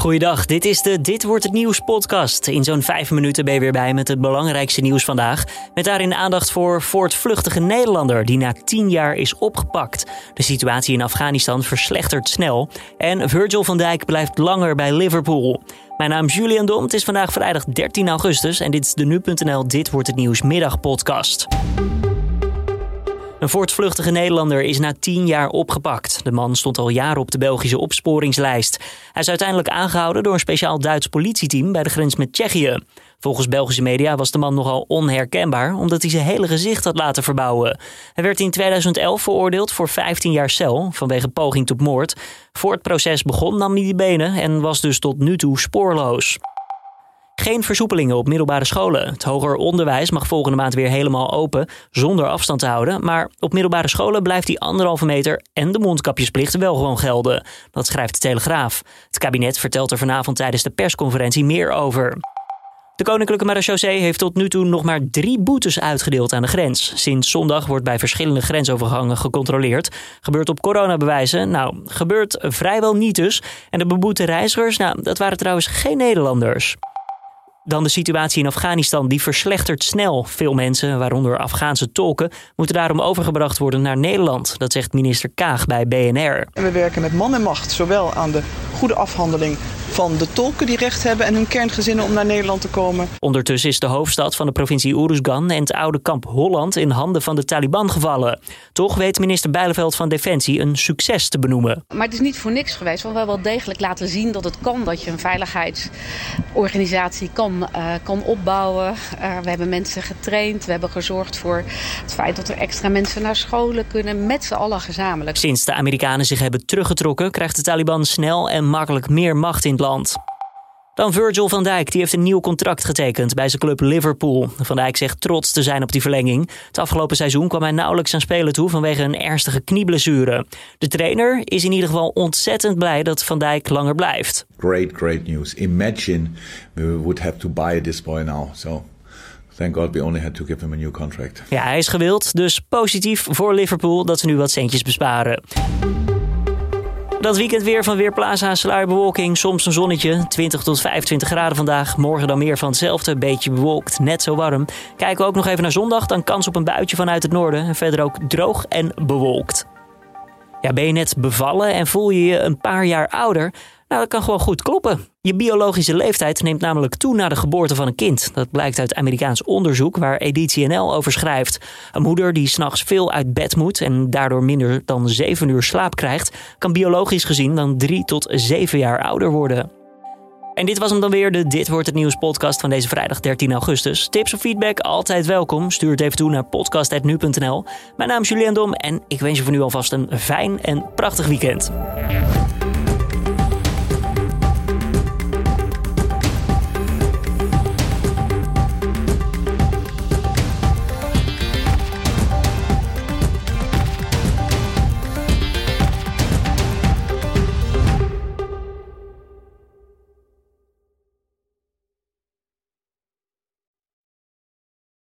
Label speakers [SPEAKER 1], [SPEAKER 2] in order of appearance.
[SPEAKER 1] Goeiedag, dit is de Dit wordt het nieuws podcast. In zo'n vijf minuten ben je weer bij met het belangrijkste nieuws vandaag. Met daarin aandacht voor voortvluchtige Nederlander die na tien jaar is opgepakt. De situatie in Afghanistan verslechtert snel. En Virgil van Dijk blijft langer bij Liverpool. Mijn naam is Julian Dom, het is vandaag vrijdag 13 augustus en dit is de Nu.nl Dit wordt het nieuws middagpodcast. Een voortvluchtige Nederlander is na tien jaar opgepakt. De man stond al jaren op de Belgische opsporingslijst. Hij is uiteindelijk aangehouden door een speciaal Duits politieteam bij de grens met Tsjechië. Volgens Belgische media was de man nogal onherkenbaar omdat hij zijn hele gezicht had laten verbouwen. Hij werd in 2011 veroordeeld voor 15 jaar cel vanwege poging tot moord. Voor het proces begon nam hij die benen en was dus tot nu toe spoorloos. Geen versoepelingen op middelbare scholen. Het hoger onderwijs mag volgende maand weer helemaal open, zonder afstand te houden. Maar op middelbare scholen blijft die anderhalve meter en de mondkapjesplicht wel gewoon gelden. Dat schrijft de Telegraaf. Het kabinet vertelt er vanavond tijdens de persconferentie meer over. De Koninklijke Marechaussee heeft tot nu toe nog maar drie boetes uitgedeeld aan de grens. Sinds zondag wordt bij verschillende grensovergangen gecontroleerd. Gebeurt op coronabewijzen? Nou, gebeurt vrijwel niet dus. En de beboete reizigers? Nou, dat waren trouwens geen Nederlanders. Dan de situatie in Afghanistan, die verslechtert snel. Veel mensen, waaronder Afghaanse tolken, moeten daarom overgebracht worden naar Nederland. Dat zegt minister Kaag bij BNR.
[SPEAKER 2] En we werken met man en macht, zowel aan de goede afhandeling van de tolken die recht hebben en hun kerngezinnen om naar Nederland te komen.
[SPEAKER 1] Ondertussen is de hoofdstad van de provincie Uruzgan en het oude kamp Holland in handen van de Taliban gevallen. Toch weet minister Bijleveld van Defensie een succes te benoemen.
[SPEAKER 3] Maar het is niet voor niks geweest, want we hebben wel degelijk laten zien dat het kan. Dat je een veiligheidsorganisatie kan, uh, kan opbouwen. Uh, we hebben mensen getraind, we hebben gezorgd voor het feit dat er extra mensen naar scholen kunnen, met z'n allen gezamenlijk.
[SPEAKER 1] Sinds de Amerikanen zich hebben teruggetrokken, krijgt de Taliban snel en makkelijk meer macht in land. Dan Virgil van Dijk, die heeft een nieuw contract getekend bij zijn club Liverpool. Van Dijk zegt trots te zijn op die verlenging. Het afgelopen seizoen kwam hij nauwelijks aan spelen toe vanwege een ernstige knieblessure. De trainer is in ieder geval ontzettend blij dat Van Dijk langer blijft.
[SPEAKER 4] Great, great news. Imagine we would have to buy this boy now. So Thank God we only had to give him a new contract.
[SPEAKER 1] Ja, hij is gewild, dus positief voor Liverpool dat ze nu wat centjes besparen. Dat weekend weer van Weerplaza, sluierbewolking, soms een zonnetje. 20 tot 25 graden vandaag. Morgen dan meer van hetzelfde, beetje bewolkt, net zo warm. Kijken we ook nog even naar zondag, dan kans op een buitje vanuit het noorden. En verder ook droog en bewolkt. Ja, ben je net bevallen en voel je je een paar jaar ouder? Nou, dat kan gewoon goed kloppen. Je biologische leeftijd neemt namelijk toe na de geboorte van een kind. Dat blijkt uit Amerikaans onderzoek waar Editie NL over schrijft. Een moeder die s'nachts veel uit bed moet en daardoor minder dan 7 uur slaap krijgt, kan biologisch gezien dan 3 tot 7 jaar ouder worden. En dit was hem dan weer, de Dit Wordt Het Nieuws podcast van deze vrijdag 13 augustus. Tips of feedback, altijd welkom. Stuur het even toe naar podcast.nu.nl. Mijn naam is Julian Dom en ik wens je voor nu alvast een fijn en prachtig weekend.